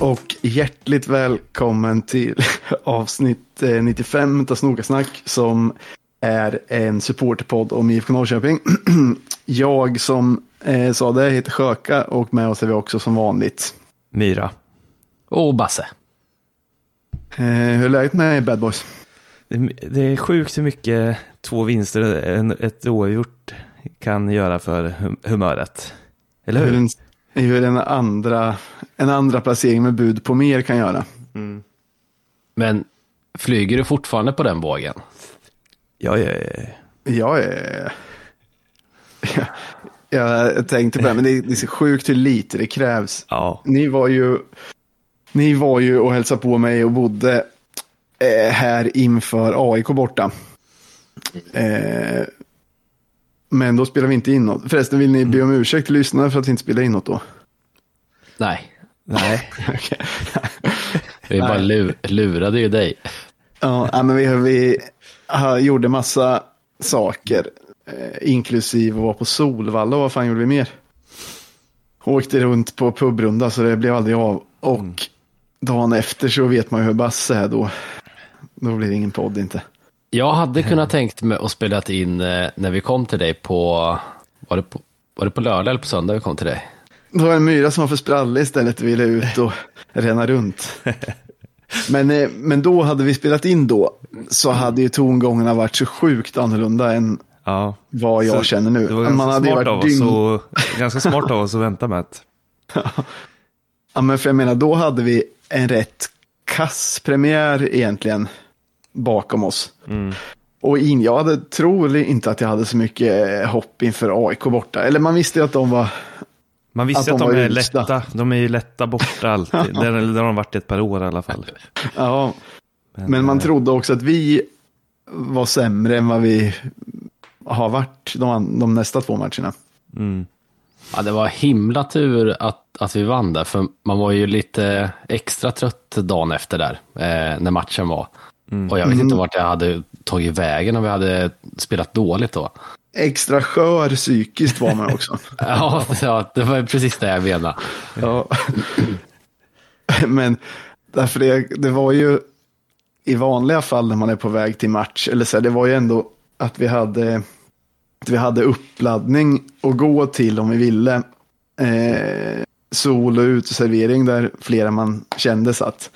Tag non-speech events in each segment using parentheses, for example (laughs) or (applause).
Och hjärtligt välkommen till (laughs) avsnitt eh, 95 av Snokasnack som är en supporterpodd om IFK Norrköping. (clears throat) Jag som eh, sa det heter Sjöka och med oss är vi också som vanligt. Myra. Och Basse. Eh, hur är läget med Bad Boys? Det, det är sjukt hur mycket två vinster en, ett oavgjort kan göra för hum humöret. Eller Hur hur? En, hur en, andra, en andra placering med bud på mer kan göra. Men flyger du fortfarande på den vågen? Ja, ja, ja. Jag (laughs) är... Jag tänkte på det, men det är, det är sjukt hur lite det krävs. ja. Ni var ju, ni var ju och hälsade på mig och bodde eh, här inför AIK borta. Eh, men då spelade vi inte in något. Förresten, vill ni be om ursäkt till lyssnarna för att vi inte spelade in något då? Nej, Nej. (laughs) Vi bara lu lurade ju dig. Ja, men vi, vi gjorde massa saker, eh, inklusive att vara på Solvalla och vad fan gjorde vi mer? Åkte runt på pubrunda så det blev aldrig av. Och dagen efter så vet man ju hur Basse är då. Då blir det ingen podd inte. Jag hade kunnat tänkt mig att spela in eh, när vi kom till dig på, var det på, var det på lördag eller på söndag vi kom till dig? Det var en myra som var för sprallig istället och ville ut och ränna runt. Men, eh, men då hade vi spelat in då så hade ju tongångarna varit så sjukt annorlunda än Ja. vad jag Så känner nu. Det var ganska, Man hade ju smart varit dygn... och, ganska smart av oss att vänta med att... (laughs) Ja, men för jag menar, då hade vi en rätt kass premiär egentligen bakom oss. Mm. Och in, jag hade, tror inte att jag hade så mycket hopp inför AIK borta. Eller man visste ju att de var... Man visste Att att de är usla. lätta. De är ju lätta borta alltid. (laughs) det, har- de varit ett par år i alla fall. Ja, men man eh, trodde också att vi var sämre än vad vi har varit de, de nästa två matcherna. Mm. Ja, det var himla tur att, att vi vann där, för man var ju lite extra trött dagen efter där, eh, när matchen var. Och jag vet inte vart jag hade tagit vägen om vi hade spelat dåligt då. Extra skör psykiskt var man också. (laughs) Ja, ja det var precis det jag menade. Ja. (clears throat) Men därför det, det var ju i vanliga fall när man är på väg till match, eller så här, det var ju ändå att vi hade, att vi hade uppladdning att gå till om vi ville. Eh, sol och uteservering där flera man kände satt.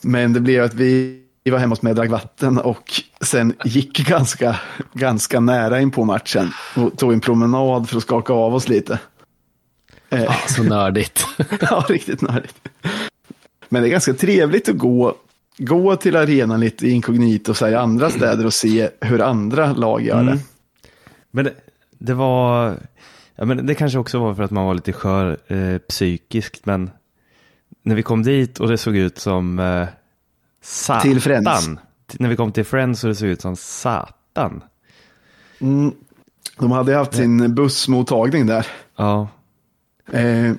Men det blev att vi, vi var hemma hos mig och drack vatten och sen gick (laughs) ganska, ganska nära in på matchen och tog en promenad för att skaka av oss lite. Ja, så (laughs) nördigt. Ja, riktigt nördigt. Men det är ganska trevligt att gå, gå till arenan lite inkognito så här, i andra städer och se hur andra lag gör det. Mm. Men det, det var... Ja, men det kanske också var för att man var lite skör eh, psykiskt, men när vi kom dit och det såg ut som eh, satan. Till Friends. När vi kom till Friends och det såg ut som satan. Mm. De hade haft sin bussmottagning där. Ja, Eh,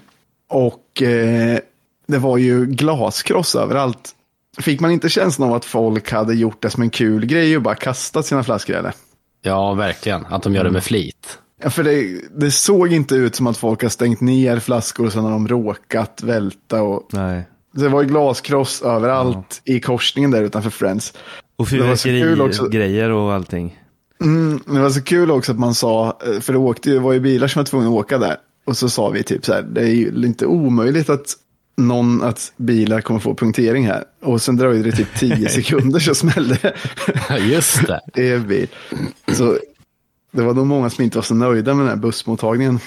och eh, det var ju glaskross överallt. Fick man inte känslan av att folk hade gjort det som en kul grej och bara kastat sina flaskor eller? Ja, verkligen. Att de gör det med flit. Ja, för det, det såg inte ut som att folk har stängt ner flaskor och sen har de råkat välta och nej. Det var ju glaskross överallt i korsningen där utanför Friends. Och Det fyrverkerigrejer och allting. Mm, det var så kul också att man sa, eh, för det, åkte, det var ju bilar som var tvungna att åka där. Och så sa vi typ så här, det är ju inte omöjligt att någon, att bilar kommer få punktering här. Och sen dröjde det typ tio (laughs) sekunder så smällde det (laughs) Just det. (laughs) en bil. Så det var nog många som inte var så nöjda med den här bussmottagningen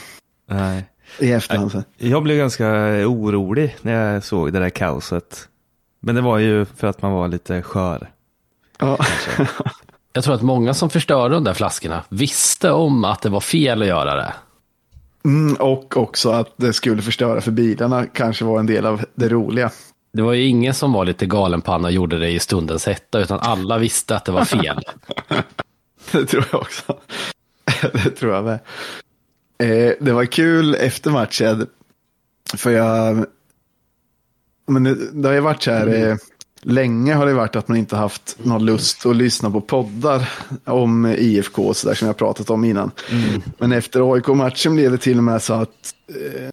Nej. I efterhand. sen. Jag blev ganska orolig när jag såg det där kaoset. Men det var ju för att man var lite skör. Ja. (laughs) Jag tror att många som förstörde de där flaskorna visste om att det var fel att göra det. Mm, och också att det skulle förstöra för bilarna kanske var en del av det roliga. Det var ju ingen som var lite galenpanna och gjorde det i stundens hetta, utan alla visste att det var fel. (laughs) Det tror jag också. (laughs) Det tror jag med. Eh, det var kul efter matchen. För jag... Men det, det har ju varit så här. Eh, länge har det varit att man inte haft någon lust att lyssna på poddar om IFK och så där som jag pratat om innan. Men efter AIK-matchen blev det till och med så att eh,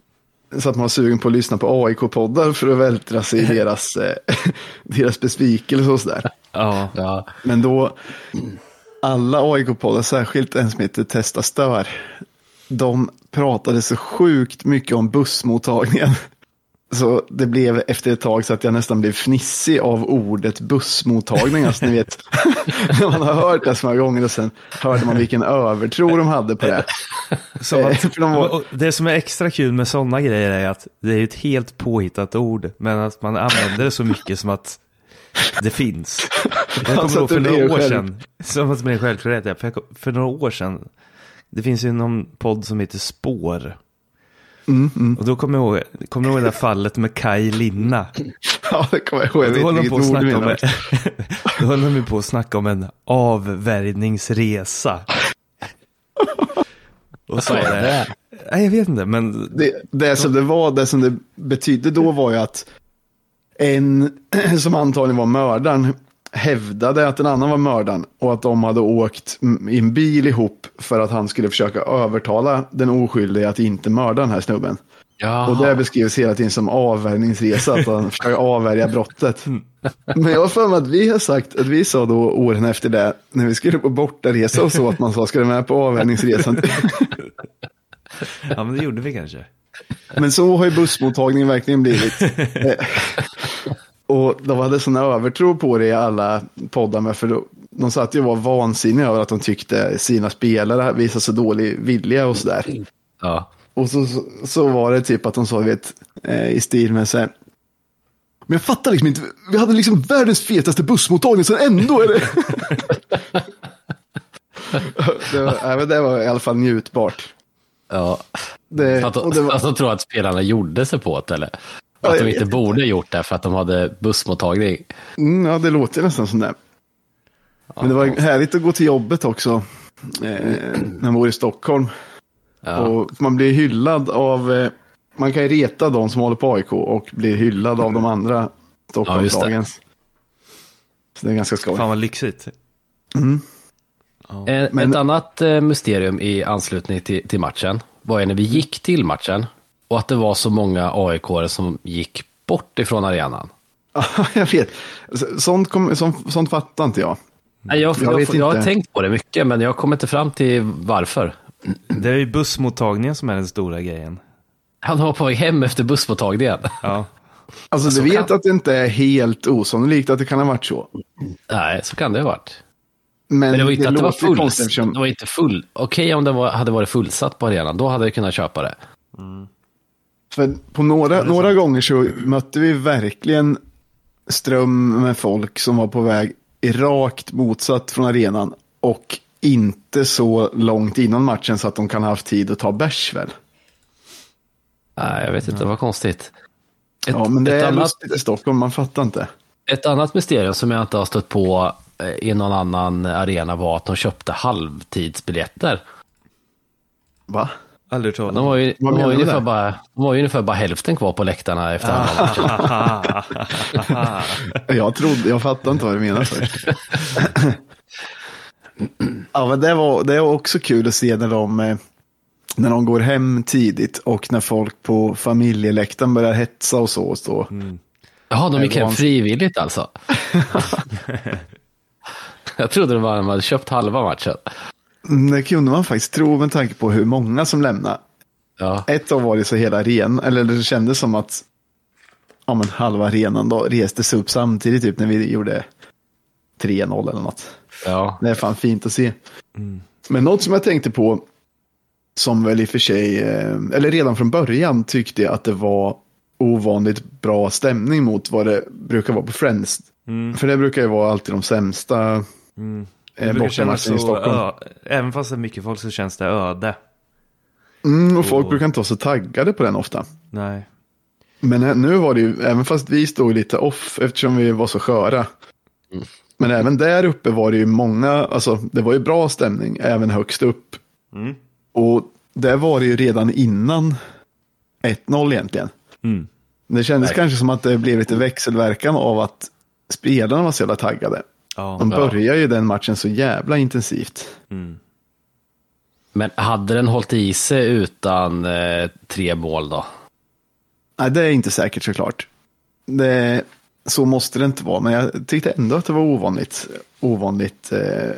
så att man var sugen på att lyssna på AIK-poddar för att vältra sig i deras, eh, (laughs) deras besvikelse och sådär. Ja. Ja. Men då, alla AIK-poddar, särskilt en som heter Testa Stör, de pratade så sjukt mycket om bussmottagningen. Så det blev efter ett tag så att jag nästan blev fnissig av ordet bussmottagning. Alltså, ni vet, (laughs) när man har hört det så många gånger och sen hörde man vilken övertro de hade på det. Så att, (laughs) de var- det som är extra kul med sådana grejer är att det är ett helt påhittat ord, men att man använder det så mycket som att det finns. Jag kommer Alltså ihåg för några år själv. sedan, som att det är för, kom- för några år sedan, det finns ju någon podd som heter Spår. Mm, Och då kommer jag ihåg, kommer du ihåg det där fallet med Kai Linna? (laughs) Ja, det kommer jag ihåg. Jag Då håller, på snacka om, (laughs) då håller de på att snacka om en avvärjningsresa. Och så är det? Nej, jag vet inte, men Det, det som det var, det som det betydde då var ju att en (clears throat) som antagligen var mördaren hävdade att en annan var mördaren och att de hade åkt i en bil ihop för att han skulle försöka övertala den oskyldiga att inte mörda den här snubben. Jaha. Och det beskrivs hela tiden som avvärjningsresa, att han försöker avvärja brottet. Men jag har för mig att vi har sagt, att vi sa då åren efter det, när vi skulle på bortaresa och så, att man sa, ska du med på avvärjningsresan? Ja, men det gjorde vi kanske. Men så har ju bussmottagningen verkligen blivit. (laughs) Och de hade sån övertro på det i alla poddar med, för de satt ju och var vansinniga över att de tyckte sina spelare visade så dålig vilja och sådär. Ja. Och så, så, var det typ att de sa, vet, eh, i stil med så här, men jag fattar liksom inte, vi hade liksom världens fetaste bussmottagning, så ändå är det... (laughs) det, var, det var i alla fall njutbart. ja. Det, Att, och det var, att de tror att spelarna gjorde sig på det eller? Att de inte borde gjort det för att de hade bussmottagning. Mm, ja, det låter nästan som det. Men det var härligt att gå till jobbet också. Eh, när man bor i Stockholm. Ja. Och man blir hyllad av, eh, man kan ju reta de som håller på AIK och blir hyllad av de andra Ja, Stockholmslagens. Så det är ganska skoj. Fan vad lyxigt. En, Men- Ett annat eh, mysterium i anslutning till, till matchen var ju när vi gick till matchen och att det var så många aik som gick bort ifrån arenan. (laughs) Ja, jag vet. Så- Sånt, kom, sånt, sånt fattar inte jag. Nej, Jag, Jag jag, vet jag, har inte. tänkt på det mycket, men jag kommer inte fram till varför. Det är ju bussmottagningen som är den stora grejen. Han var på väg hem efter bussmottagningen. Ja. (laughs) Alltså Så du vet kan- att det inte är helt osannolikt att det kan ha varit så. Nej, så kan det ha varit. Men, Men det var inte att det var full. konstigt eftersom- Det var inte full. Okej om det var, hade varit fullsatt på arenan, då hade jag kunnat köpa det. För på några, några gånger så mötte vi verkligen ström med folk som var på väg rakt motsatt från arenan och inte så långt innan matchen så att de kan ha haft tid att ta bärs väl. Nej, jag vet inte, det var konstigt. Ett, Ja, men det ett, är annat, lustigt i Stockholm, man fattar inte. ett annat mysterium som jag inte har stött på eh, i någon annan arena var att de köpte halvtidsbiljetter. Va? Aldrig talas De var ju, de var ju ungefär bara, de var ju ungefär bara hälften kvar på läktarna efter andra matchen. (laughs) (laughs) Jag trodde, jag fattar inte vad du menar först. ja, men det var, det var också kul att se när de, eh, när de går hem tidigt och när folk på familjeläktaren börjar hetsa och så. Och så. Jaha, de gick hem frivilligt alltså? (laughs) jag trodde det var att de hade köpt halva matchen. Mm, Det kunde man faktiskt tro med tanke på hur många som lämnade. Ja, Ett av var det så hela arenan, eller det kändes som att ja, men halva arenan då reste sig upp samtidigt typ när vi gjorde 3-0 eller något. ja. Det är fan fint att se. Men något som jag tänkte på, som väl i och för sig, eh, eller redan från början tyckte jag att det var ovanligt bra stämning mot vad det brukar vara på Friends. För det brukar ju vara alltid de sämsta mm. Det brukar kännas bortamatcherna i så Stockholm. ö- Även fast det är mycket folk så känns det öde. Mm, och folk Och- brukar inte vara så taggade på den ofta. Nej. Men eh, nu var det ju, även fast vi stod lite off eftersom vi var så sköra. Men även där uppe var det ju många, alltså det var ju bra stämning även högst upp. Mm. Och där var det ju redan innan 1-0 egentligen. Mm. Det kändes Nej. kanske som att det blev lite växelverkan av att spelarna var så jävla taggade. Ja. De Ja. börjar ju den matchen så jävla intensivt. Mm. Men hade den hållit i sig utan eh, tre mål då? Nej, det är inte säkert såklart. Det, så måste det inte vara, men jag tyckte ändå att det var ovanligt, ovanligt eh,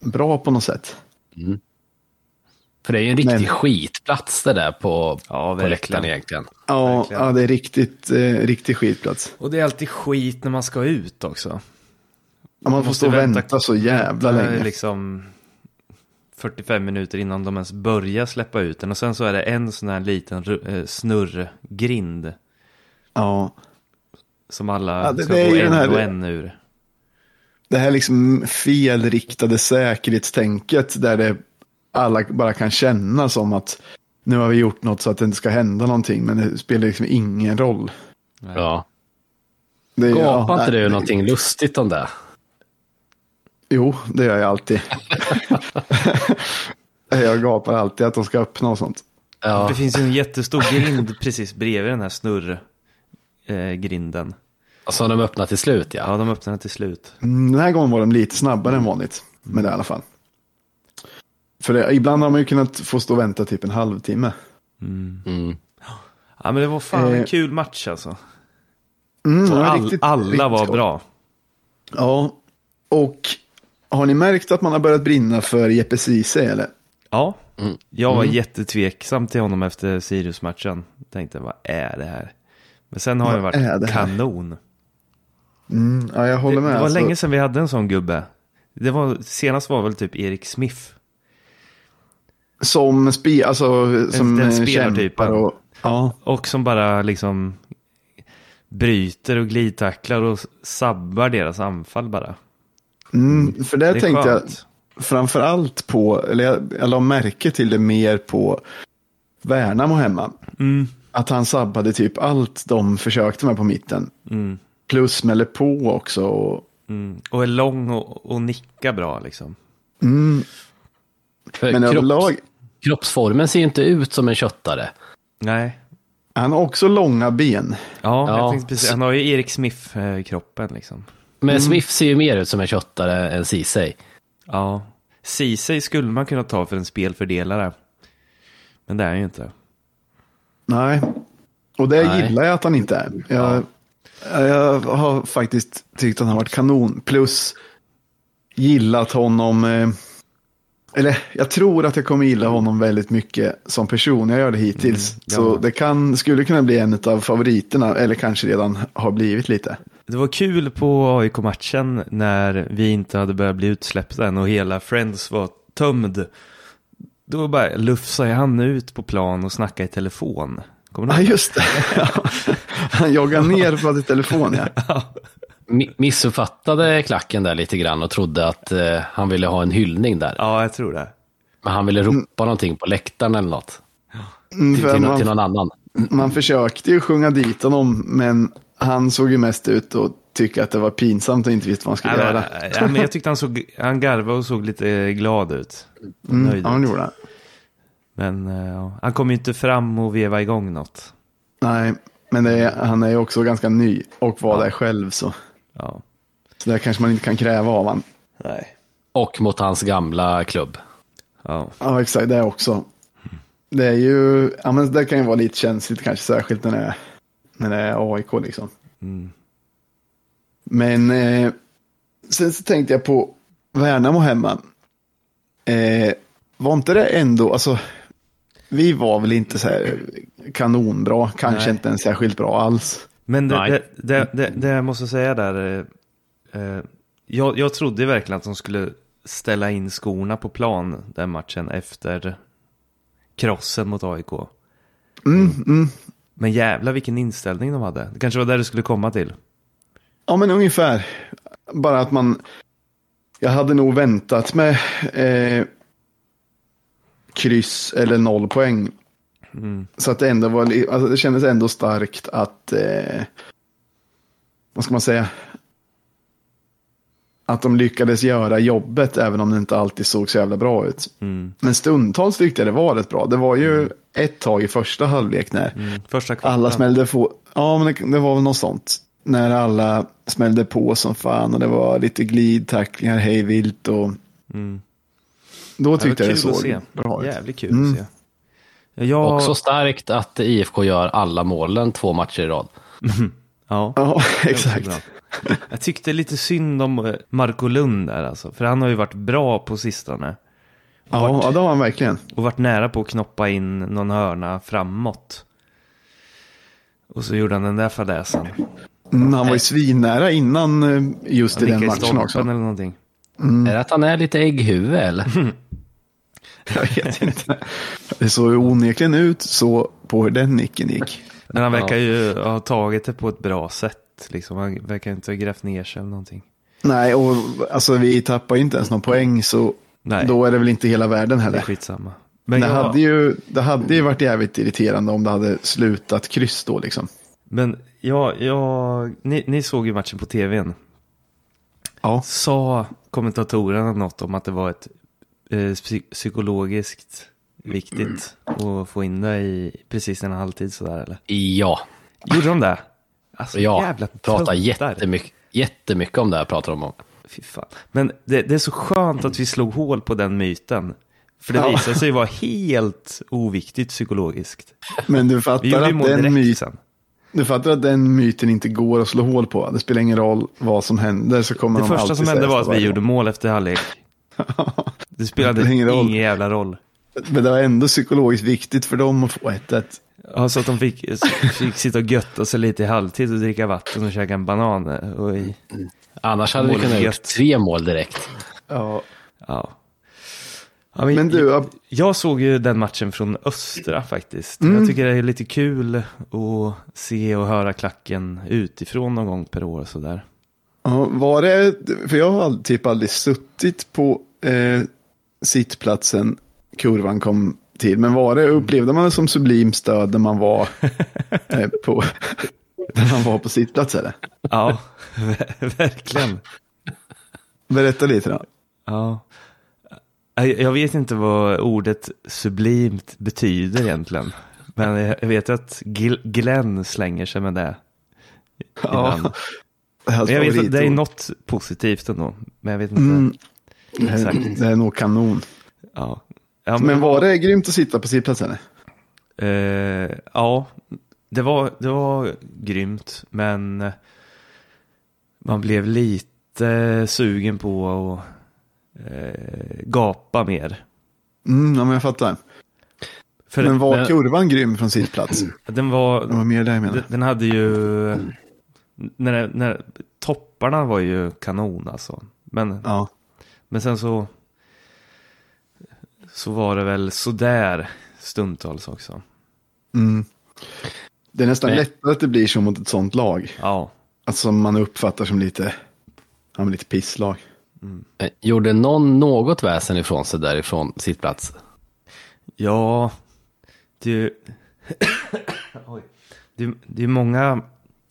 bra på något sätt. För det är ju en riktig Men- skitplats det där på, Ja, på läktaren egentligen. Ja, Verkligen. ja det är riktigt, eh, riktig skitplats. Och det är alltid skit när man ska ut också. Ja, man får stå och vänta- vänta så jävla Det är länge. liksom 45 minuter innan de ens börjar släppa ut den. Och sen så är det en sån här liten eh, snurrgrind Ja, som alla Ja, det- ska det gå en här- och en ur. det här liksom felriktade säkerhetstänket där det alla bara kan känna som att nu har vi gjort något så att det inte ska hända någonting, men det spelar liksom ingen roll. Ja. Det Gapar ja, inte du någonting lustigt om det? Jo, det gör jag alltid. (laughs) jag gapar alltid att de ska öppna och sånt. Ja. Det finns en jättestor grind precis bredvid den här snurrgrinden. Som de öppnar till slut ja. Ja, de öppnar till slut. Mm, Den här gången var de lite snabbare än vanligt. Men det i alla fall. För det, ibland har man ju kunnat få stå och vänta typ en halvtimme. Mm. Ja, men det var fan en Eh, kul match alltså. Mm, all, riktigt- alla riktigt var bra. Ja, och har ni märkt att man har börjat brinna för Jeppe Ceesay eller? Ja, Mm. jag var jättetveksam till honom efter Sirius-matchen. Tänkte, vad är det här? Men sen har Vad han varit det kanon. Mm, ja, jag håller Det, med. det var alltså. länge sedan vi hade en sån gubbe. Det var, senast var väl typ Erik Smith. Som, spe, alltså, som den eh, spelartypen. och, ja, Och som bara liksom bryter och glidtacklar och sabbar deras anfall bara. Mm, för det, Det tänkte jag skönt. framför allt på, eller jag, jag la märke till det mer på Värnamo hemma. Mm, Att han sabbade typ allt de försökte med på mitten. mm, Plus smäller på också. Och, mm. Och är lång och, och nickar bra liksom. mm, men kropps, överlag, kroppsformen ser ju inte ut som en köttare. Nej. han har också långa ben. Ja, Ja. Jag precis, han har ju Erik Smith-kroppen liksom. Men Smith ser ju mer ut som en köttare än Ceesay. Ja. Ceesay skulle man kunna ta för en spelfördelare. Men det är han ju inte. Nej, och det Nej. gillar jag att han inte är. Jag, jag har faktiskt tyckt att han har varit kanon. Plus gillat honom. Eh, eller jag tror att jag kommer gilla honom väldigt mycket som person. Jag gör det hittills. Mm, ja. Så det kan, skulle kunna bli en av favoriterna. Eller kanske redan har blivit lite. Det var kul på AIK-matchen när vi inte hade börjat bli utsläppta än och hela Friends var tömd. Då bara lufsade han ut på plan och snackade i telefon. Kommer du Ja, ihåg? just det. (laughs) han joggar ner och pratar i telefon. (laughs) Ja. Mi- Missuppfattade klacken där lite grann och trodde att eh, han ville ha en hyllning där. Ja, jag tror det. Men han ville ropa någonting på läktaren eller något. Mm, Till, för till, nå- till man, någon annan. man försökte ju sjunga dit honom. Men han såg ju mest ut att tycka att det var pinsamt och inte visste vad han skulle Ja, göra. men, ja, men jag tyckte han, såg, han garvade och såg lite glad ut. Mm, ja, han gjorde det. Men eh, ja, han kom ju inte fram och veva igång något. Nej, men det är, han är ju också ganska ny och var Ja. där själv. Så. Ja. så det kanske man inte kan kräva av han. Nej. Och mot hans gamla klubb. Ja. Ja, exakt, det också. Det är ju, ja men det kan ju vara lite känsligt kanske, särskilt när det är, när det är AIK liksom. Mm. Men eh, sen så tänkte jag på Värnamo hemma. Eh, var inte det ändå, alltså, vi var väl inte så här kanonbra, kanske Nej. inte ens särskilt bra alls. Men det, det, det, det jag måste säga där. Eh, eh, jag, jag trodde verkligen att de skulle ställa in skorna på plan den matchen efter krossen mot AIK. Mm, mm. Men jävla vilken inställning de hade. Det kanske var där det skulle komma till. Ja, men ungefär. Bara att man... Jag hade nog väntat med eh, kryss eller noll poäng. Mm. Så att det ändå var... Alltså det kändes ändå starkt att... Eh, vad ska man säga? Att de lyckades göra jobbet även om det inte alltid såg så jävla bra ut. Mm. Men stundtals tyckte jag det var rätt bra. Det var ju ett tag i första halvlek när Mm. Första alla smällde på. Ja, men det, det var väl något sånt. När alla smällde på som fan och det var lite glidtacklingar hej vilt och Mm. då Det tyckte jag det kul att såg se. bra ut. Jävligt kul Mm. att se. Jag, Också starkt att IFK gör alla målen två matcher i rad. (laughs) ja, Ja, det exakt. (laughs) Jag tyckte lite synd om eh, Marco Lund där alltså. För han har ju varit bra på sistone. Ja, ja, det har han verkligen. Och varit nära på att knoppa in någon hörna framåt. Och så gjorde han den där fadäsen. Mm, han var ju svinnära innan eh, just i Han den i matchen stolpen också. eller någonting. Är det att han är lite ägghuvud eller? (laughs) Jag vet inte. Det såg ju onekligen ut så på hur den nicken gick. Men han verkar ju ha tagit det på ett bra sätt. Liksom. Han verkar inte ha grävt ner sig eller någonting. Nej, och alltså vi tappar ju inte ens någon poäng så Nej, då är det väl inte hela världen det är heller. skitsamma. Men, Det jag, hade, ju, det hade ju varit jävligt irriterande om det hade slutat kryss då liksom. men jag, jag, ni, ni såg ju matchen på tvn. Ja, Sa kommentatorerna något om att det var ett eh, psy- psykologiskt viktigt att få in det i precis en halvtid sådär eller? Ja, Gjorde de det? Alltså ja. jävla Pratar jättemycket, jättemycket om det här pratar de om. Fy fan. Men det, det är så skönt att vi slog hål på den myten. För det Ja. visade sig vara helt oviktigt psykologiskt. men du fattar, att den direkt myt, sen. du fattar att den myten inte går att slå hål på. Det spelar ingen roll vad som händer så kommer Det de första som hände var att vi gjorde mål efter halvlek. (laughs) Det spelade Det ingen roll. jävla roll. Men det var ändå psykologiskt viktigt för dem att få 1-1. Ja, så att de fick, fick sitta och götta sig lite i halvtid och dricka vatten och käka en banan. Och i, Annars hade vi kunnat gjort tre mål direkt. Ja. ja. Ja, Men du, jag, jag såg ju den matchen från Östra faktiskt. Mm. Jag tycker det är lite kul att se och höra klacken utifrån någon gång per år sådär. Ja, var det, för jag har typ aldrig suttit på eh, sittplatsen kurvan kom till. Men var det, upplevde man det som sublim stöd när man var (laughs) eh, på, (laughs) när man var på sittplats eller? Ja, ver- (laughs) verkligen. Berätta lite då. Ja. Jag vet inte vad ordet sublimt betyder egentligen. Men jag vet att Glenn slänger sig med det. ibland. Hans Men jag vet att det är något positivt ändå. Men jag vet inte. Mm. Det, Exakt. är, det är nog kanon. Ja. Ja, Men var det grymt att sitta på sittplats eller? Eh, ja, det var, det var grymt. Men man blev lite sugen på att eh, gapa mer. Mm, ja, men jag fattar. För men var men- kurvan grym från sittplats? den var, Det var mer det jag. Den- Den hade ju, när, när, topparna var ju kanon alltså. Men, Ja. men sen så, så var det väl sådär stundtals också. Mm. Det är nästan Men- lättare att det blir så mot ett sånt lag. Ja, Alltså man uppfattar som lite, ja, lite pisslag. Eh, Gjorde någon något väsen ifrån sig därifrån sittplats? ja, det är (coughs) ju, Oj. det, är- det är många,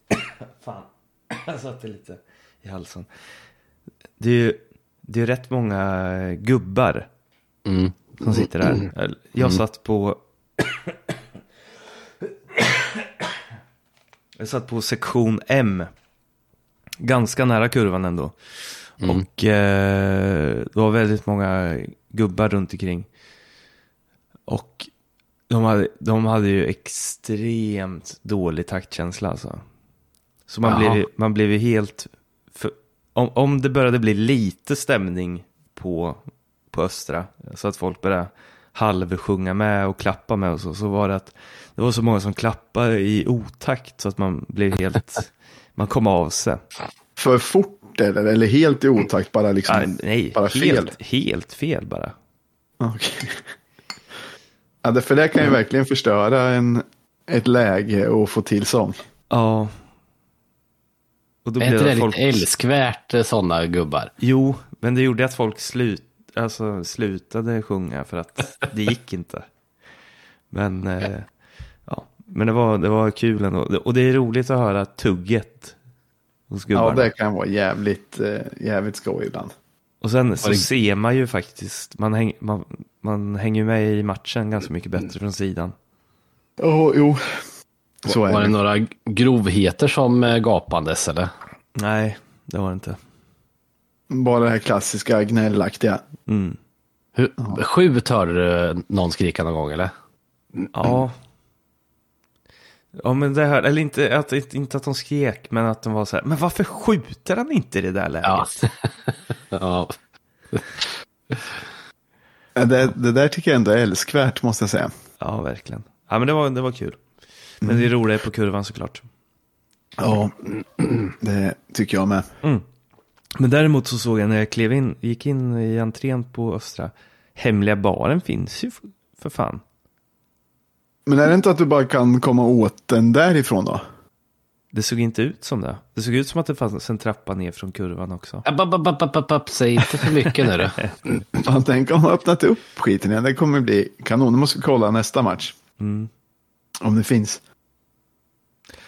(coughs) fan, (coughs) jag satte lite i halsen. Det är ju, det är rätt många gubbar Mm. Som sitter där. Jag satt på... (coughs) Jag satt på sektion M. Ganska nära kurvan ändå. Och eh, det var väldigt många gubbar runt omkring. Och de hade, de hade ju extremt dålig taktkänsla alltså. Så man Jaha. blev, man blev ju helt... För, om, om det började bli lite stämning på, på Östra, så att folk började halvsjunga med och klappa med och så, så var det att det var så många som klappade i otakt så att man blev helt, (laughs) man kom av sig. För fort eller, eller helt i otakt bara liksom. Ah, nej, bara fel. helt, helt fel bara. Okej. (laughs) Ja, det, för det kan ju verkligen förstöra en, ett läge och få till sång. Ja. Och då Är inte det det folk... lite älskvärt sådana gubbar? Jo, men det gjorde att folk slut, alltså, slutade sjunga för att det gick inte. Men, eh, ja. men det, var, det var kul ändå. Och det är roligt att höra tugget hos Ja, gubbarna. det kan vara jävligt, eh, jävligt skoj ibland. Och sen så det- ser man ju faktiskt, man, häng, man, man hänger ju med i matchen ganska mycket bättre från sidan. Oh, jo, så var är det det. några grovheter som eh, gapandes eller? Nej, det var det inte. Bara det här klassiska gnällaktiga. Mm. Hur, Skjut hörde du någon skrika någon gång eller? Ja. Ja men det här, eller inte att, inte att de skrek, men att de var så här, men varför skjuter han inte i det där läget? Ja. (laughs) ja. Ja, Det, det där tycker jag ändå är älskvärt måste jag säga. Ja, verkligen. Ja, men det var, det var kul. Men det roliga är på kurvan såklart. Ja, (clears throat) det tycker jag med. Mm. Men däremot så såg jag när jag klev in, gick in i entrén på Östra, hemliga baren finns ju för, för fan. Men är det inte att du bara kan komma åt den därifrån då? Det såg inte ut som det. Det såg ut som att det fanns en trappa ner från kurvan också. App, app, app, app, app, app. Säg inte för mycket nu. Fan, (laughs) tänk om de har öppnat upp skiten igen. Det kommer bli kanon. Nu måste vi kolla nästa match. Mm. Om det finns.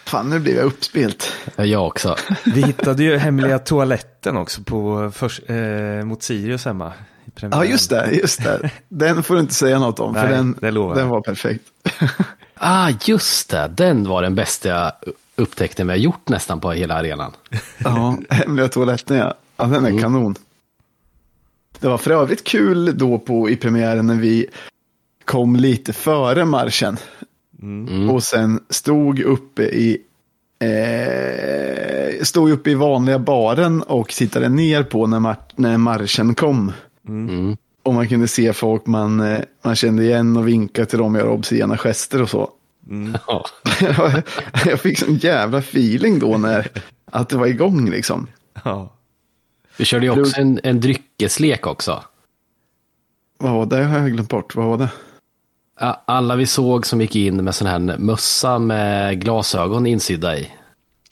Fan, nu blir jag uppspelt. Ja, jag också. Vi hittade ju hemliga toaletten också på, för, eh, mot Sirius hemma. Ja, just det. Just det. Den får du inte säga något om. för Nej, den, det lovar jag. den var perfekt. (laughs) Ah, just det. Den var den bästa upptäckten vi har gjort nästan på hela arenan. Ja, hemliga toaletten ja. ja den är kanon. Det var för övrigt kul då på, i premiären när vi kom lite före marschen. Mm. Och sen stod uppe i eh, stod uppe i vanliga baren och tittade ner på när, mar när marschen kom. Mm. Och man kunde se folk man, eh, man kände igen och vinka till dem och göra obscena gester och så. Ja. (laughs) jag fick sån jävla feeling då när att det var igång liksom. Ja. Vi körde ju också en, en dryckeslek också. Vad var det? Det har jag glömt bort. Vad var det? Alla vi såg som gick in med sån här mössa med glasögon insydda i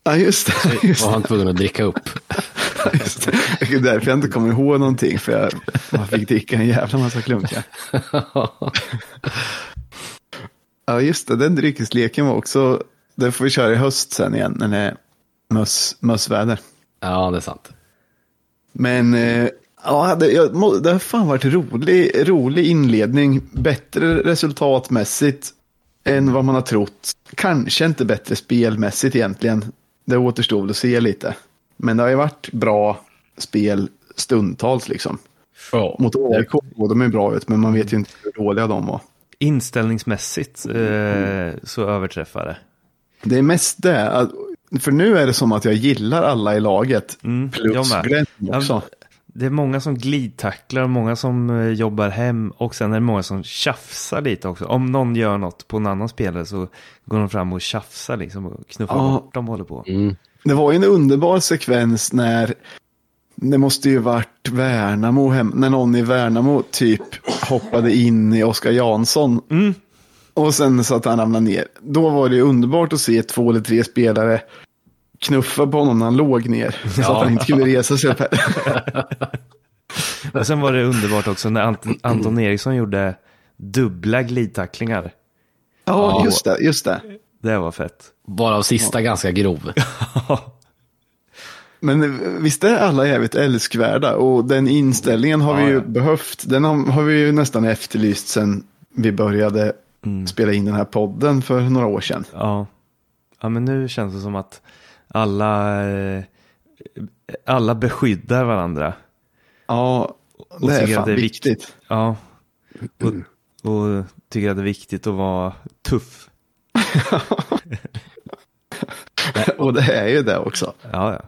Ja, just det. Just var han tvungen att dricka upp. (laughs) Just det. Det är därför jag inte kommer ihåg någonting. För jag, man fick dricka en jävla massa klunkar. (laughs) Ja, just det. Den dryckesleken var också. Den får vi köra i höst sen igen. När det är möss, mössväder. Ja, det är sant. Men eh, ja, det, jag, det har fan varit rolig, rolig inledning. Bättre resultatmässigt än vad man har trott. Kanske inte bättre spelmässigt egentligen. Det återstår väl att se lite. Men det har ju varit bra spel stundtals liksom. Ja. Mot AIK går de är bra ut, men man vet ju inte hur dåliga de var. Inställningsmässigt eh, så överträffar det. Det är mest det. För nu är det som att jag gillar alla i laget. Mm, plus. Glenn också. Det är många som glidtacklar och många som eh, jobbar hem och sen är det många som tjafsar lite också. Om någon gör något på en annan spelare så går de fram och tjafsar liksom och knuffar Ja. bort dem håller på. Mm. Det var ju en underbar sekvens när det måste ju varit Värnamo hem, när någon i Värnamo typ hoppade in i Oskar Jansson. Mm. Och sen så att han ramlade ner. Då var det ju underbart att se två eller tre spelare knuffa på honom när han låg ner. Så att han inte kunde resa sig upp. (laughs) Och sen var det underbart också när Ant- Anton Eriksson gjorde dubbla glidtacklingar. Ja, Ja. just det, just det. Det var fett. Varav sista ganska grov. (laughs) Men visst är alla jävligt älskvärda och den inställningen har Ja, vi ju ja. behövt. Den har, har vi ju nästan efterlyst sen vi började Mm. spela in den här podden för några år sedan. Ja. ja, men nu känns det som att alla, eh, alla beskyddar varandra. Ja, Och det är tycker fan att det är viktigt. Ja, och, och tycker att det är viktigt att vara tuff. (laughs) Och det är ju det också. Ja, ja.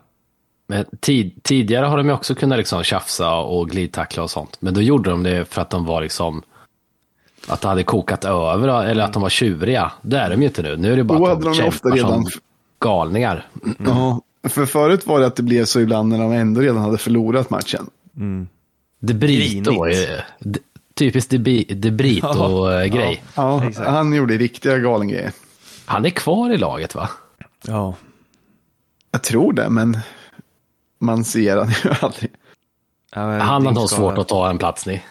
Men tid, tidigare har de ju också kunnat liksom tjafsa och glidtackla och sånt. Men då gjorde de det för att de var liksom att det hade kokat över eller att de var tjuriga. Det är de ju inte nu. Nu är det bara Då att hade de ju kämpar ofta redan- som galningar. Ja, för förut var det att det blev så ibland när de ändå redan hade förlorat matchen. De Brito var ju typiskt De, Bi- De Brito-grej. Ja, Exakt. han gjorde riktiga galengrejer. Han är kvar i laget va? ja. Jag tror det, men man ser han ju (laughs) aldrig. ja Han har nog svårt att ta en plats ni.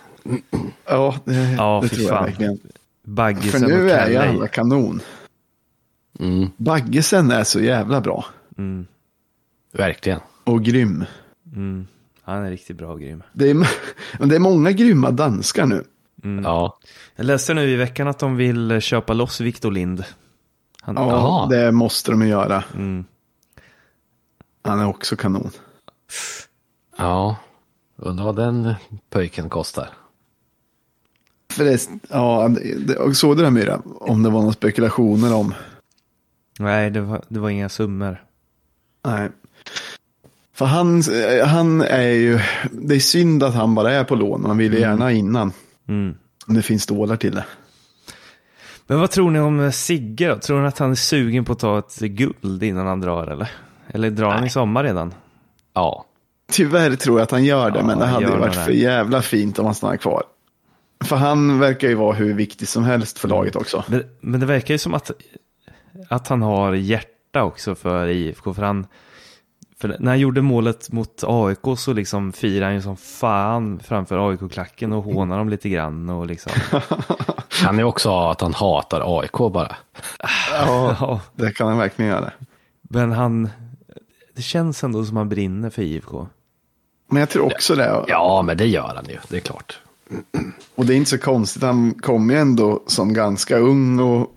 Ja, det, Ja, det tror jag verkligen. För Baggisen nu är ju alla kanon. Mm, Baggesen är så jävla bra. Mm, verkligen. Och grym. mm. Han är riktigt bra och grym. Det är, (laughs) men det är många grymma danskar nu. Ja. Jag läste nu i veckan att de vill köpa loss Victor Lind. Han, Ja, Jaha. det måste de ju göra. Mm. Han är också kanon. ja. Undrar vad den pojken kostar. Förresten, ja, det, såg du det här Myra? Om det var några spekulationer om? Nej, det var, det var inga summor. Nej. För han, han är ju, det är synd att han bara är på lån, man vill ju Mm. gärna innan. Mm. Om det finns stålar till det. Men vad tror ni om Sigge då? Tror ni att han är sugen på att ta ett guld innan han drar eller? Eller drar han i sommar redan? Ja, Tyvärr tror jag att han gör det, Ja, men det han hade ju varit för jävla fint om han stannar kvar. För han verkar ju vara hur viktig som helst för laget också. Men, men det verkar ju som att, att han har hjärta också för IFK. För han, för när han gjorde målet mot AIK så liksom firade han ju som fan framför AIK-klacken och hånade dem lite grann och liksom. (laughs) kan ju också ha att han hatar AIK bara. Ja, (laughs) Ja, det kan han verkligen göra. men han, det känns ändå som han brinner för IFK. Men jag tror också det. Ja, men det gör han ju, det är klart. Och det är inte så konstigt, han kom ju ändå som ganska ung och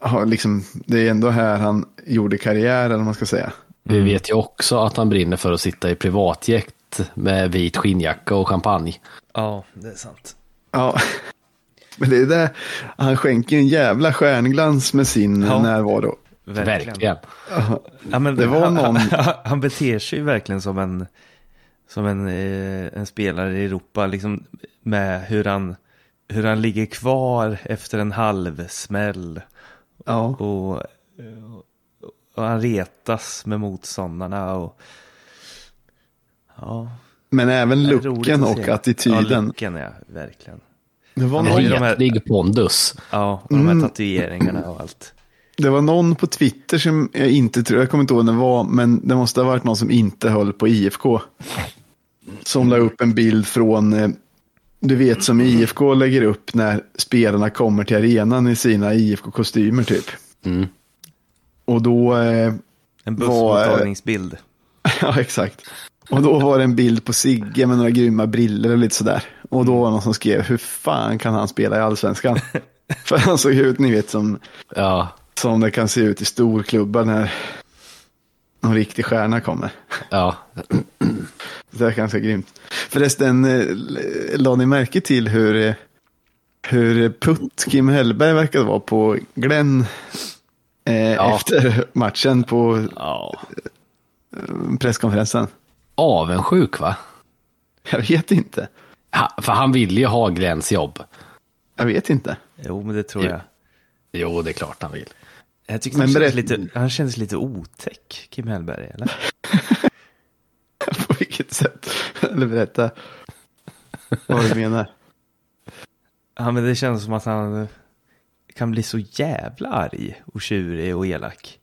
har liksom, det är ändå här han gjorde karriär, eller man ska säga. Vi vet ju också att han brinner för att sitta i privatjet med vit skinnjacka och champagne. Ja, det är sant. Ja, (laughs) men det är det, han skänker en jävla stjärnglans med sin Ja. närvaro. Verkligen. Ja, men Det var han, någon- (laughs) han, han beter sig ju verkligen som en, som en, eh, en spelare i Europa, liksom med hur han, hur han ligger kvar efter en halvsmäll Ja, och, och han retas med motståndarna och ja. men även looken och se. Ja, attityden. looken ja, verkligen. Det var, Han har någon, ju de här- pondus. Ja, och de här Mm. tatueringarna och allt. det var någon på Twitter som jag inte tror, jag kommer inte ihåg vem det var, men det måste ha varit någon som inte höll på IFK. Som la upp en bild från, eh, du vet som IFK lägger upp när spelarna kommer till arenan i sina IFK-kostymer typ. Mm. Och då, eh, En bussmottagningsbild. (laughs) ja exakt. Och då var det en bild på Sigge med några grymma briller och lite sådär. Och då var det någon som skrev, hur fan kan han spela i allsvenskan? (laughs) För han såg ut, ni vet, som, Ja, som det kan se ut i storklubbar när någon riktig stjärna kommer. ja. Det är ganska grymt. Förresten, eh, la ni märke till hur, eh, hur putt Kim Hellberg verkade vara på Glenn eh, Ja. efter matchen på Ja. eh, presskonferensen? Avundsjuk va? Jag vet inte. Ha, för han vill ju ha Glenns jobb. Jag vet inte. Jo, men det tror jag. Jo, det är klart han vill. Jag tycker han, berätt- lite, han kändes lite otäck, Kim Hellberg, eller? (laughs) På vilket sätt? Eller berätta vad du menar. (laughs) Ja, men det känns som att han kan bli så jävla arg och tjurig och elak.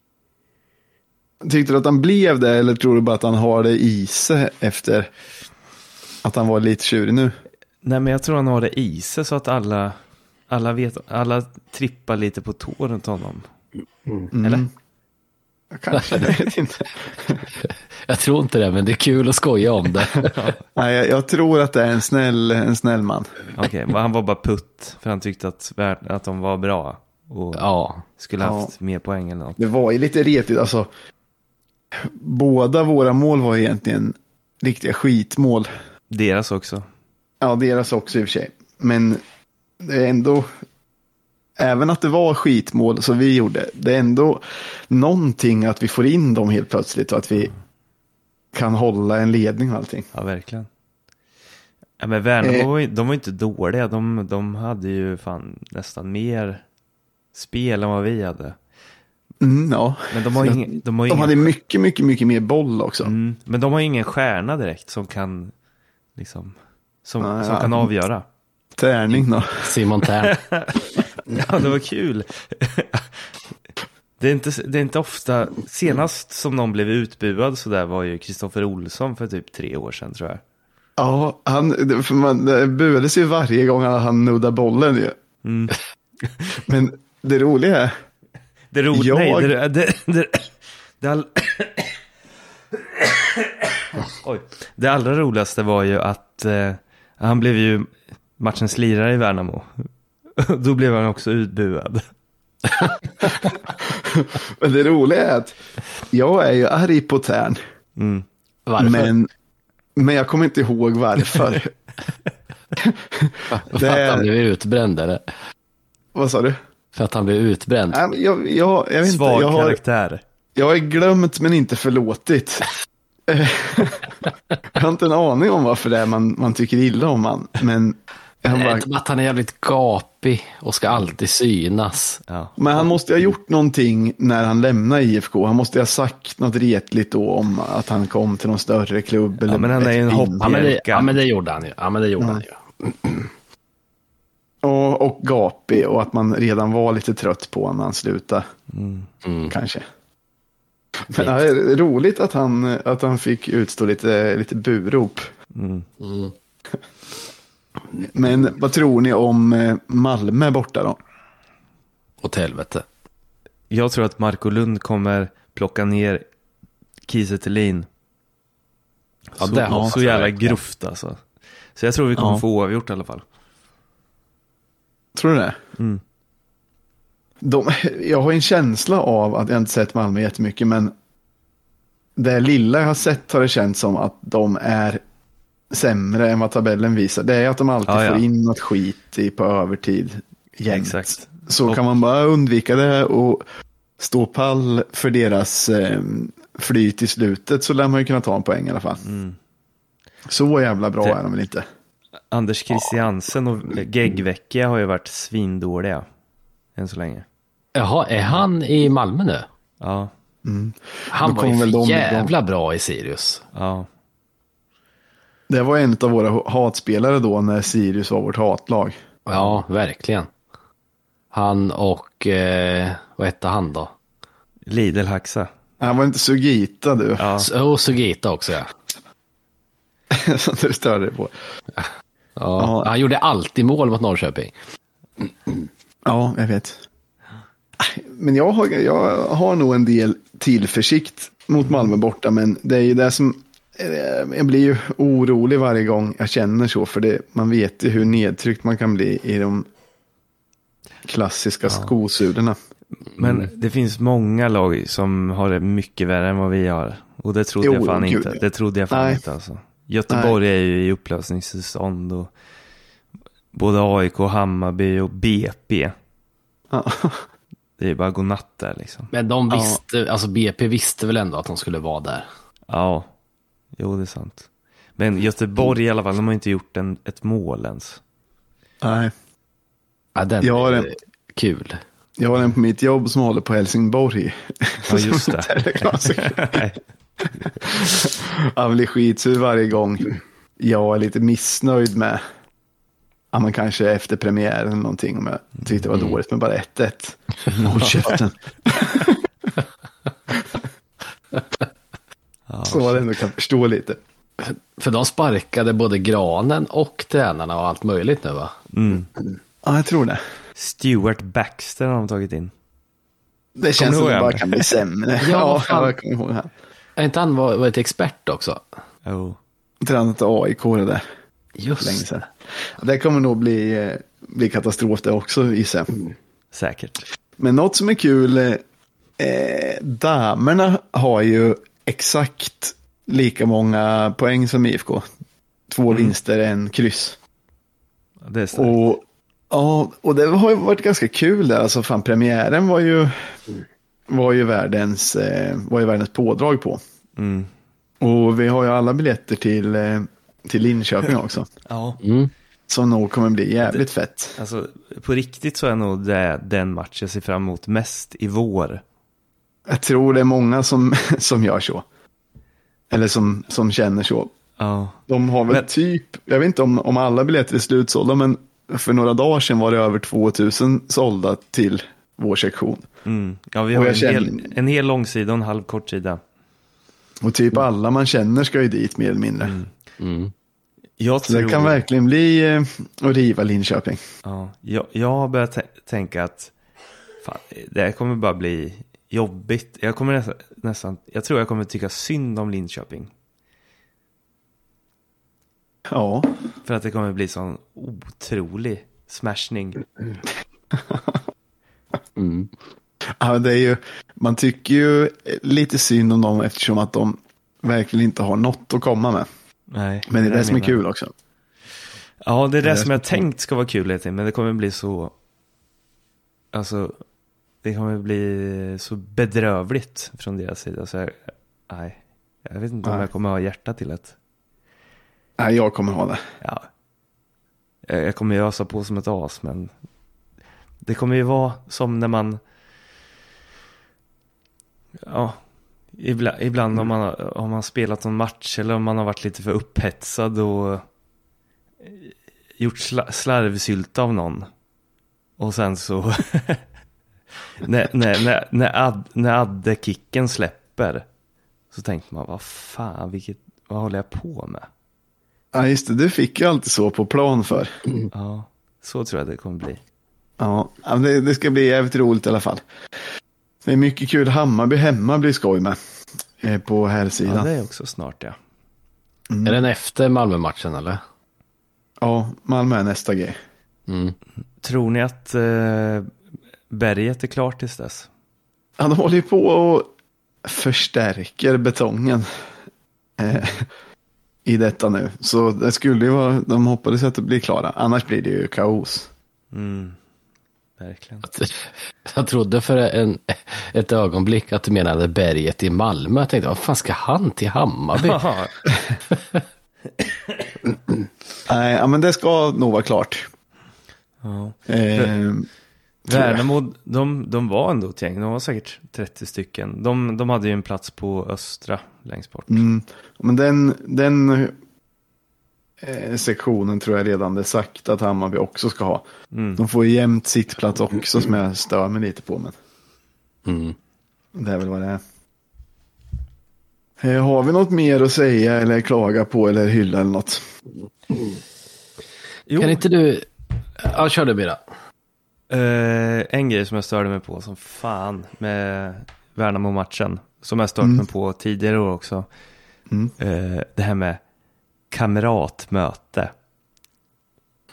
Tyckte du att han blev det eller tror du bara att han har det i sig efter att han var lite tjurig nu? Nej, men jag tror han har det i sig så att alla, alla vet, alla trippar lite på tå runt honom. Mm. Eller? Kanske, (laughs) jag vet inte. Jag tror inte det, men det är kul att skoja om det. Nej, jag, jag tror att det är en snäll, en snäll man. Okej, men han var bara putt för han tyckte att, att de var bra och Ja, skulle Ja. haft mer poäng eller något. Det var ju lite retigt, alltså. Båda våra mål var egentligen riktiga skitmål. Deras också. Ja, deras också i och för sig. Men det är ändå, även att det var skitmål som vi gjorde, det är ändå någonting att vi får in dem helt plötsligt och att vi kan hålla en ledning och allting. Ja, verkligen. Ja, men Värnamo, Eh. de var ju inte dåliga. De, de hade ju fan nästan mer spel än vad vi hade. Mm, ja. Men de har ju ingen, de har ju De ingen, hade mycket, mycket, mycket mer boll också. mm, men de har ju ingen stjärna direkt som kan, liksom, som, Nej, som ja. kan avgöra. Tärning då. Simon Tern. (laughs) (laughs) Ja, det var kul. Det är, inte, det är inte ofta, senast som någon blev utbuad så där var ju Kristoffer Olsson för typ tre år sedan tror jag. Ja, han, för man det buades ju varje gång han nuddade bollen ju. Mm. (laughs) Men det roliga är, Det roliga, Jag- nej, det, det, det, det, all... Oj. det allra roligaste var ju att eh, han blev ju matchens lirare i Värnamo. (laughs) Då blev han också utbuad. (laughs) men det roliga är att jag är ju arg på Tern. Mm. Varför? Men, men jag kommer inte ihåg varför. (laughs) För att han blev utbränd eller? Vad sa du? För att han blev utbränd. Jag, jag, jag vet inte, Svag jag har, karaktär. jag har glömt men inte förlåtit. jag har inte en aning om varför det är man, man tycker illa om han. Men, han bara, inte att han är jävligt gapig och ska alltid synas. Ja. men han måste ha gjort någonting när han lämnade IFK. Han måste ha sagt något retligt då om att han kom till någon större klubb. Eller men han är ju en ett hopp- in- Ja men, det, Jerka. ja men det gjorde han ju. Ja men det gjorde han ju. (clears throat) Och, och gapig och att man redan var lite trött på honom när han slutade. Mm. Kanske. Men ja, det är roligt att han, att han fick utstå lite, lite burop. Mm. Men vad tror ni om eh, Malmö borta då? Åt helvete. Jag tror att Marco Lund kommer plocka ner Kiese Thelin. Ja, så, det hoppas så jag jävla grovt alltså. Så jag tror vi kommer Ja. få oavgjort i alla fall. Tror du det? Mm. De, jag har en känsla av att jag inte sett Malmö jättemycket, men det lilla jag har sett har det känts som att de är sämre än vad tabellen visar. Det är att de alltid Ja, ja. får in något skit i, på övertid. Jämt. Exakt. Så Och- kan man bara undvika det och stå pall för deras eh, flyt i slutet så lär man ju kunna ta en poäng i alla fall. Så jävla bra Mm. Det- är de väl inte. Anders Christiansen och Geggvecchia har ju varit svindåliga. Än så länge. Jaha, är han i Malmö nu? Ja, Han Då var ju för de igång. jävla bra i Sirius. ja. Det var en av våra hatspelare då när Sirius var vårt hatlag. Ja, verkligen. Han och, eh, vad hette han då? Lidl-Haxa. Han var inte Sugita du, Ja. Och Sugita också ja. (laughs) som du störde dig på. ja. Ja. Han gjorde alltid mål mot Norrköping. Ja, jag vet. Men jag har, jag har nog en del tillförsikt mot Malmö borta, men det är ju det som... eh, Jag blir ju orolig varje gång jag känner så, för det, man vet ju hur nedtryckt man kan bli i de klassiska skosulorna. Men Mm. det finns många lag som har det mycket värre än vad vi har. Och det trodde Jo, jag fan gud, inte. ja. Det trodde jag fan Nej. inte alltså. Göteborg är ju i upplösningstillstånd och både AIK, Hammarby och BP. Ja. Det är ju bara godnatt där liksom. Men de Ja. visste, alltså BP visste väl ändå att de skulle vara där. Ja, jo det är sant. Men Göteborg i alla fall, de har inte gjort en, ett mål ens. Nej. Ja, den Jag har är en- kul. Jag har en på mitt jobb som håller på Helsingborg. Ja, just (laughs) det. (laughs) Han blir skitsur varje gång. Jag är lite missnöjd med, ja men kanske efter premiären eller någonting om jag tyckte det var dåligt med bara 1-1. Håll käften. Ja, Så man ändå kan förstå lite. För de sparkade både Granen och tränarna och allt möjligt nu va? mm. Ja, jag tror det. Stuart Baxter har de tagit in. Det känns Kommer du som det bara kan bli sämre. (laughs) Ja, ja, jag kommer ihåg han. Är inte han var- varit expert också? Oh, Tränat AIK det där. Just Länge sedan. Det kommer nog bli, eh, bli katastrof det också gissar jag. säkert. Men något som är kul, eh, eh, damerna har ju exakt lika många poäng som IFK. Två vinster, en kryss. Det är starkt. Och, ja, och det har ju varit ganska kul där. Alltså fan, premiären var ju, var ju, världens, eh, var ju världens pådrag på. Mm. Och vi har ju alla biljetter till, eh, till Linköping också. (laughs) Ja. Mm. Som nog kommer bli jävligt fett. Alltså, på riktigt så är nog det den match jag ser fram emot mest i vår. Jag tror det är många som, (laughs) som gör så. Eller som, som känner så. Ja. De har väl Men- typ, jag vet inte om, om alla biljetter är slutsålda, men för några dagar sedan var det över 2000 sålda till vår sektion. Mm. Ja, vi Och har en, känner- hel, en hel långsida och en halv kortsida. Och typ alla man känner ska ju dit mer eller mindre. Mm. Jag Så det tror, kan verkligen bli eh, att riva Linköping. ja, jag, jag har börjat tä- tänka att fan, det här kommer bara bli jobbigt. Jag kommer nästan, nästan, jag tror jag kommer tycka synd om Linköping. Ja, För att det kommer bli sån otrolig smashning. (laughs) Mm. ja det är ju, man tycker ju lite synd om dem eftersom att de verkligen inte har något att komma med. Nej, Men det är det jag som är kul också. Ja, det är det, Det som jag tänkt ska vara kul lite, men det kommer bli så... Alltså, det kommer bli så bedrövligt från deras sida. Så jag, nej, jag vet inte om Nej. jag kommer ha hjärta till det. Nej, jag kommer ha det. Ja, jag jag kommer ösa på som ett as, men det kommer ju vara som när man... Ja, ibland, ibland om man har- om man spelat någon match eller om man har varit lite för upphetsad och gjort sla, slarvsylta av någon. Och sen så... (laughs) när, när, när, när, Ad, när Adde-kicken släpper så tänker man, vad fan, vilket, vad håller jag på med? Ja, just det. Du fick ju alltid så på plan för. Ja, så tror jag det kommer bli. Ja, ja, det, det ska bli jävligt roligt i alla fall. Det är mycket kul. Hammarby hemma blir skoj med. eh, På här Ja, sidan. det är också snart ja. Är den efter Malmö-matchen eller? Ja, Malmö är nästa grej. Mm. Tror ni att eh, berget är klart tills dess? Ja, de håller ju på och förstärker betongen. Eh, I detta nu. Så det skulle ju vara, de hoppades att det blir klara. Annars blir det ju kaos. Mm, verkligen. Jag trodde för en, ett ögonblick att du menade berget i Malmö. Jag tänkte, vad fan ska han till Hammarby? (laughs) Nej, ja, men det ska nog vara klart. ja. Eh, Värnamo, de, de var ändå ett gäng. De var säkert 30 stycken. De, de hade ju en plats på östra längst bort. Mm, men den, den eh, sektionen tror jag redan det är sagt att Hammarby också ska ha. Mm. De får ju jämnt sittplats också som jag stör mig lite på. Men Mm. det är väl vad det är. Eh, har vi något mer att säga eller klaga på eller hylla eller något? Jo, Kan inte du... Ja, kör du Bira. Eh, en grej som jag störde mig på som fan med Värnamo-matchen. Som jag stört Mm. mig på tidigare år också. Mm. Eh, det här med kamratmöte.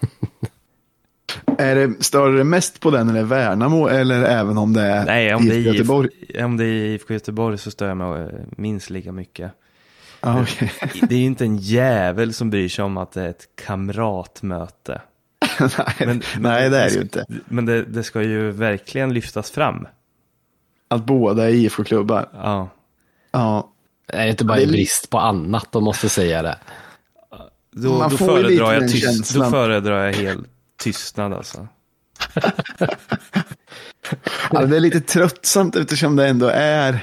(laughs) Är det, stör det mest på den eller Värnamo eller även om det är Nej, om det, är IFK Göteborg? IFK, om det är IFK Göteborg så stör jag mig eh, minst lika mycket. Ah, okej. Det är ju inte en jävel som bryr sig om att det är ett kamratmöte. (laughs) nej, Men- nej, det är det ju inte. Men det, det ska ju verkligen lyftas fram. Att båda är IFK-klubbar. Ja, Ja, Är det inte bara Det brist på annat de måste säga det? då, Man då, får föredrar jag tyst, då föredrar jag helt tystnad alltså. (laughs) Alltså, det är lite tröttsamt eftersom det ändå är,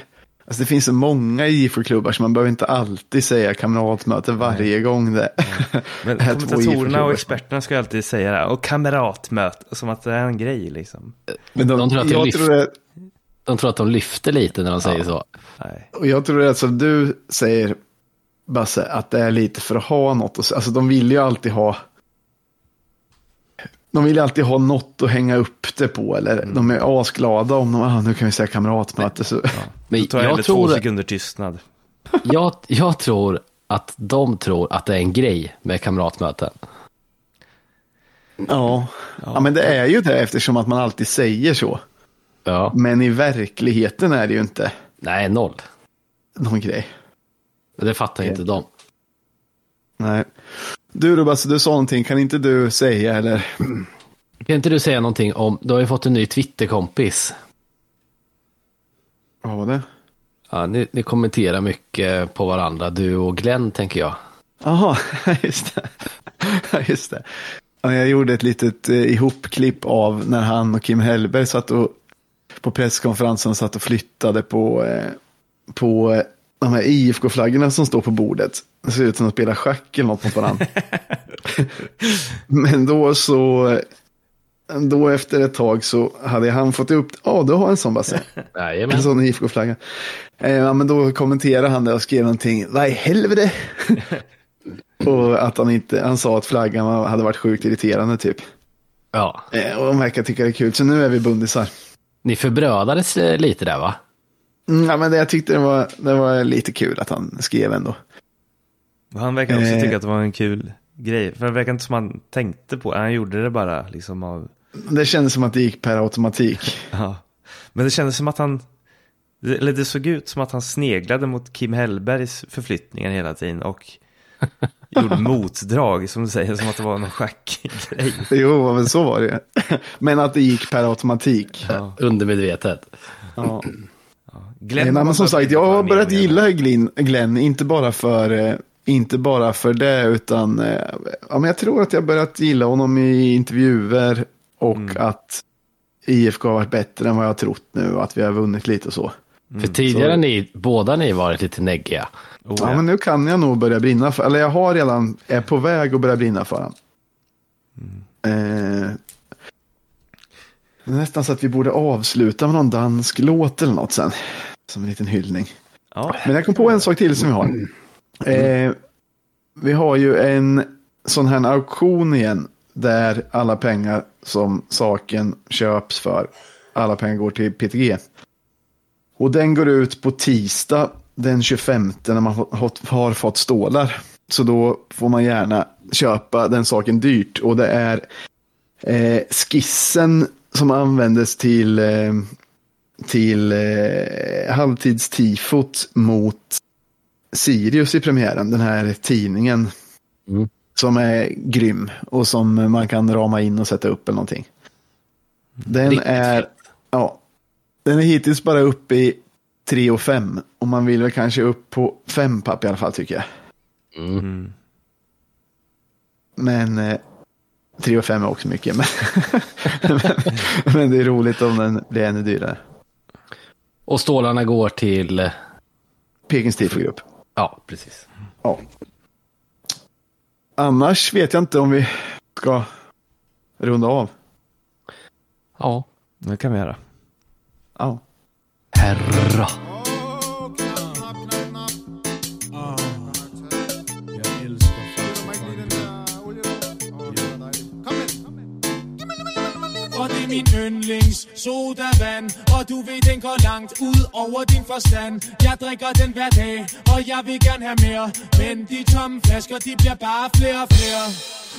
alltså det finns så många IFK-klubbar så man behöver inte alltid säga kamratmöte varje gång det (laughs) Men är kommentatorerna och experterna ska ju alltid säga det här. Och kamratmöte, som att det är en grej liksom. Men de, De tror att jag, lyft. tror det, De tror att de lyfter lite när de säger så. Nej. och jag tror det är som du säger, Basse, att det är lite för att ha något. att säga. Alltså de vill ju alltid ha de vill ju alltid ha något att hänga upp det på. Eller Mm. de är asglada om de, ah, nu kan vi säga kamratmöte. Så. Men jag jag hellre två tror, sekunder tystnad. (laughs) jag, jag tror att de tror att det är en grej med kamratmöten. Ja. ja, men det är ju det eftersom att man alltid säger så. Ja. Men i verkligheten är det ju inte Nej, noll. någon grej. Det fattar inte de. Nej. Du då Basse, du sa någonting, kan inte du säga eller? Kan inte du säga någonting om, du har ju fått en ny Twitterkompis. Vad var det? Ja, ni, ni kommenterar mycket på varandra, du och Glenn tänker jag. Jaha, (laughs) just det. Just det. Ja, Jag gjorde ett litet eh, ihopklipp av när han och Kim Hellberg satt och på presskonferensen satt och flyttade på, eh, på eh, de här IFK-flaggorna som står på bordet. Det ser ut som att de spelar schack eller något mot varandra. (laughs) Men då så, då efter ett tag så hade han fått upp, ja du har en sån Basse. (laughs) En sån IFK-flagga. Eh, ja, men då kommenterade han det och skrev någonting, vad i helvete? (laughs) och att han inte, han sa att flaggan hade varit sjukt irriterande typ. Ja, Eh, och de verkar tycka det är kul, så nu är vi bundisar. ni förbrödades eh, lite där va? Mm, ja, men det, jag tyckte det var, det var lite kul att han skrev ändå. Han verkar också Eh. tycka att det var en kul grej. För det verkar inte som han tänkte på det. Han gjorde det bara liksom av... Det kändes som att det gick per automatik. Ja. Men det kändes som att han... det- Eller det såg ut som att han sneglade mot Kim Hellbergs förflyttningar hela tiden. Och Gjorde (laughs) motdrag, som du säger, som att det var någon schackgrej. Jo, men så var det. Men att det gick per automatik. Ja. Undermedvetet. Ja. Glenn, Nej, men som sagt, jag har börjat gilla Glenn, Glenn inte, bara för, eh, inte bara för det, utan eh, ja, men jag tror att jag har börjat gilla honom i intervjuer och Mm. att IFK har varit bättre än vad jag har trott nu och att vi har vunnit lite och så. För tidigare så- ni, båda ni varit lite neggiga. Oh, Ja, ja. men nu kan jag nog börja brinna för, eller jag har redan, är på väg att börja brinna för honom. Eh, det är nästan så att vi borde avsluta med någon dansk låt eller något sen. Som en liten hyllning. Ja. Men jag kom på en sak till som vi har. Eh, vi har ju en sån här auktion igen. Där alla pengar som saken köps för. Alla pengar går till PTG. Och den går ut på tisdag den 25 när man har- har fått stålar. Så då får man gärna köpa den saken dyrt. Och det är eh, skissen som användes till, eh, till eh, halvtidstifot mot Sirius i premiären. Den här tidningen. Mm. Som är grym och som man kan rama in och sätta upp eller någonting. Den Riktigt är, ja, den är hittills bara uppe i 3 och 5. Och man vill väl kanske upp på 5 papp i alla fall tycker jag. Mm. Men eh, 3 och 5 är också mycket. Men, men, (laughs) men det är roligt om den blir ännu dyrare. Och stålarna går till... eh, Pekings tifogrupp. Ja, precis. Ja. Annars vet jag inte om vi ska runda av. Ja. Det kan vi göra. Ja. Herra. Min yndlings sodavand Og du ved, den går langt ud over din forstand. Jeg drikker den hver dag, og jeg vil gerne have mere Men de tomme flasker, de bliver bare flere og flere.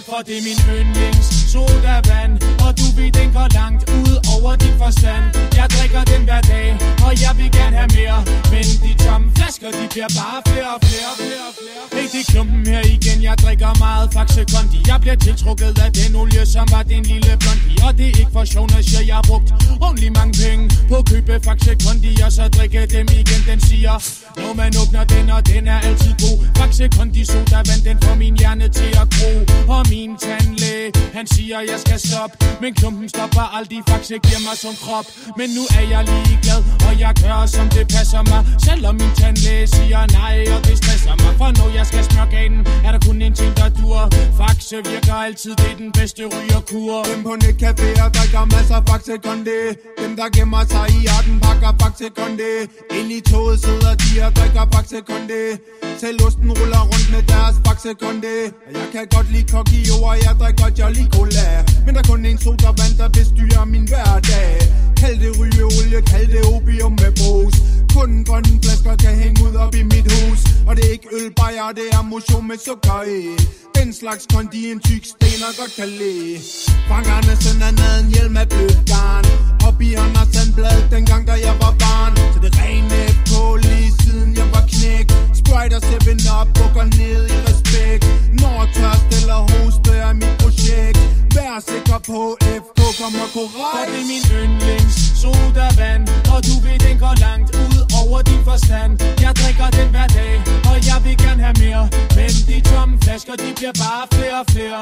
For det er min yndlings sodavand Og du ved, den går langt ud over din forstand. Jeg drikker den hver dag, og jeg vil gerne have mere. Men de tomme flasker, de bliver bare flere og flere og flere flere. Hey, det er klumpen her igen, jeg drikker meget Faxe Kondi Jeg bliver tiltrukket af den olie, som var den lille blondie Og det er ikke for sjov, når jeg jeg har brugt ordentlig mange penge På at købe Faxe Kondi, og så drikke dem igen. Den siger, når man åbner den, og den er altid god. Faxe Kondi sodavand, den får min hjerne til at gro. Og min tandlæge, han siger, jeg skal stoppe. Men klumpen stopper aldrig, Faxe giver mig som krop. Men nu er jeg ligeglad, og jeg gør, som det passer mig. Selvom min tandlæge siger nej, og det stresser mig. For når jeg skal smøre ganen, er der kun en ting, der dur Faxe virker altid, det er den bedste rygerkur. Dem på netcaféer drikker masser Faxe Kondi Dem der gemmer sig i arten pakker Faxe Kondi Ind i toget sidder de og drikker Faxe Kondi Selv osten ruller rundt med deres Faxe Kondi Jeg kan godt lide Kokio og jeg drikker Jolly Cola Men der er kun en sodavand der bestyrer min hverdag. Kald det rygeolie, kald det opium med brus. Kun grønne flasker kan hænge ud op i mit hus Og det er ikke ølbajer, det er motion med sukker i Den slags kondi en tyk stener godt kan lide Frank Andersen er havde en hjelm af blødt garn Op i Anders Sandblad dengang da jeg var barn Så det rene på lige siden jeg var knæk Sprite og 7-Up bukker ned i respekt Når tørst eller hoste er mit projekt Vær sikker på FK kommer For korrekt det er min yndlings sodavand Og du ved, den går langt ud over din forstand. Jeg drikker den hver dag, og jeg vil gerne have mere. Men de tomme flasker, de bliver bare flere og flere.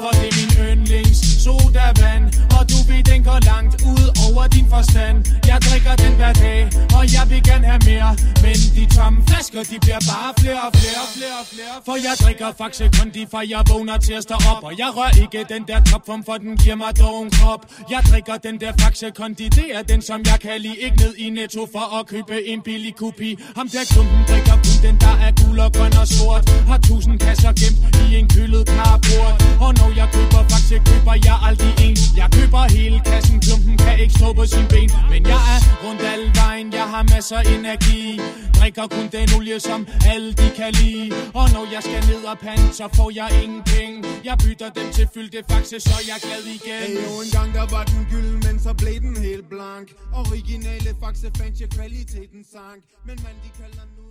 For det er min yndlings sodavand Og du ved, den går langt ud over din forstand. Jeg drikker den hver dag, og jeg vil gerne have mere. Men de tomme flasker, de bliver bare flere og flere og flere og flere. For jeg drikker faktisk kun de, for jeg vågner til at stå op. Og jeg rører ikke den der topform, for den giver mig dog en krop Jeg drikker den der Faxe kondiderer det den som jeg kan lide. Ikke ned i Netto for at købe en billig kopi. Ham der klumpen drikker kun den der er gul og grøn og sort. Har tusind kasser gemt i en kølet carport Og når jeg køber Faxe, køber jeg aldrig en. Jeg køber hele kassen, klumpen kan ikke stå på sin ben. Men jeg er rundt alle vejen, jeg har masser energi. Drikker kun den olie, som alle de kan lide. Og når jeg skal ned og pande, så får jeg ingen penge. Jeg bytter dem til fyldte Faxe, så jeg er glad igen. Hey, en gang der var den gylden, men så blev den helt blank. Originale Faxe fandt jeg kvaliteten sank. Men man, de kalder nu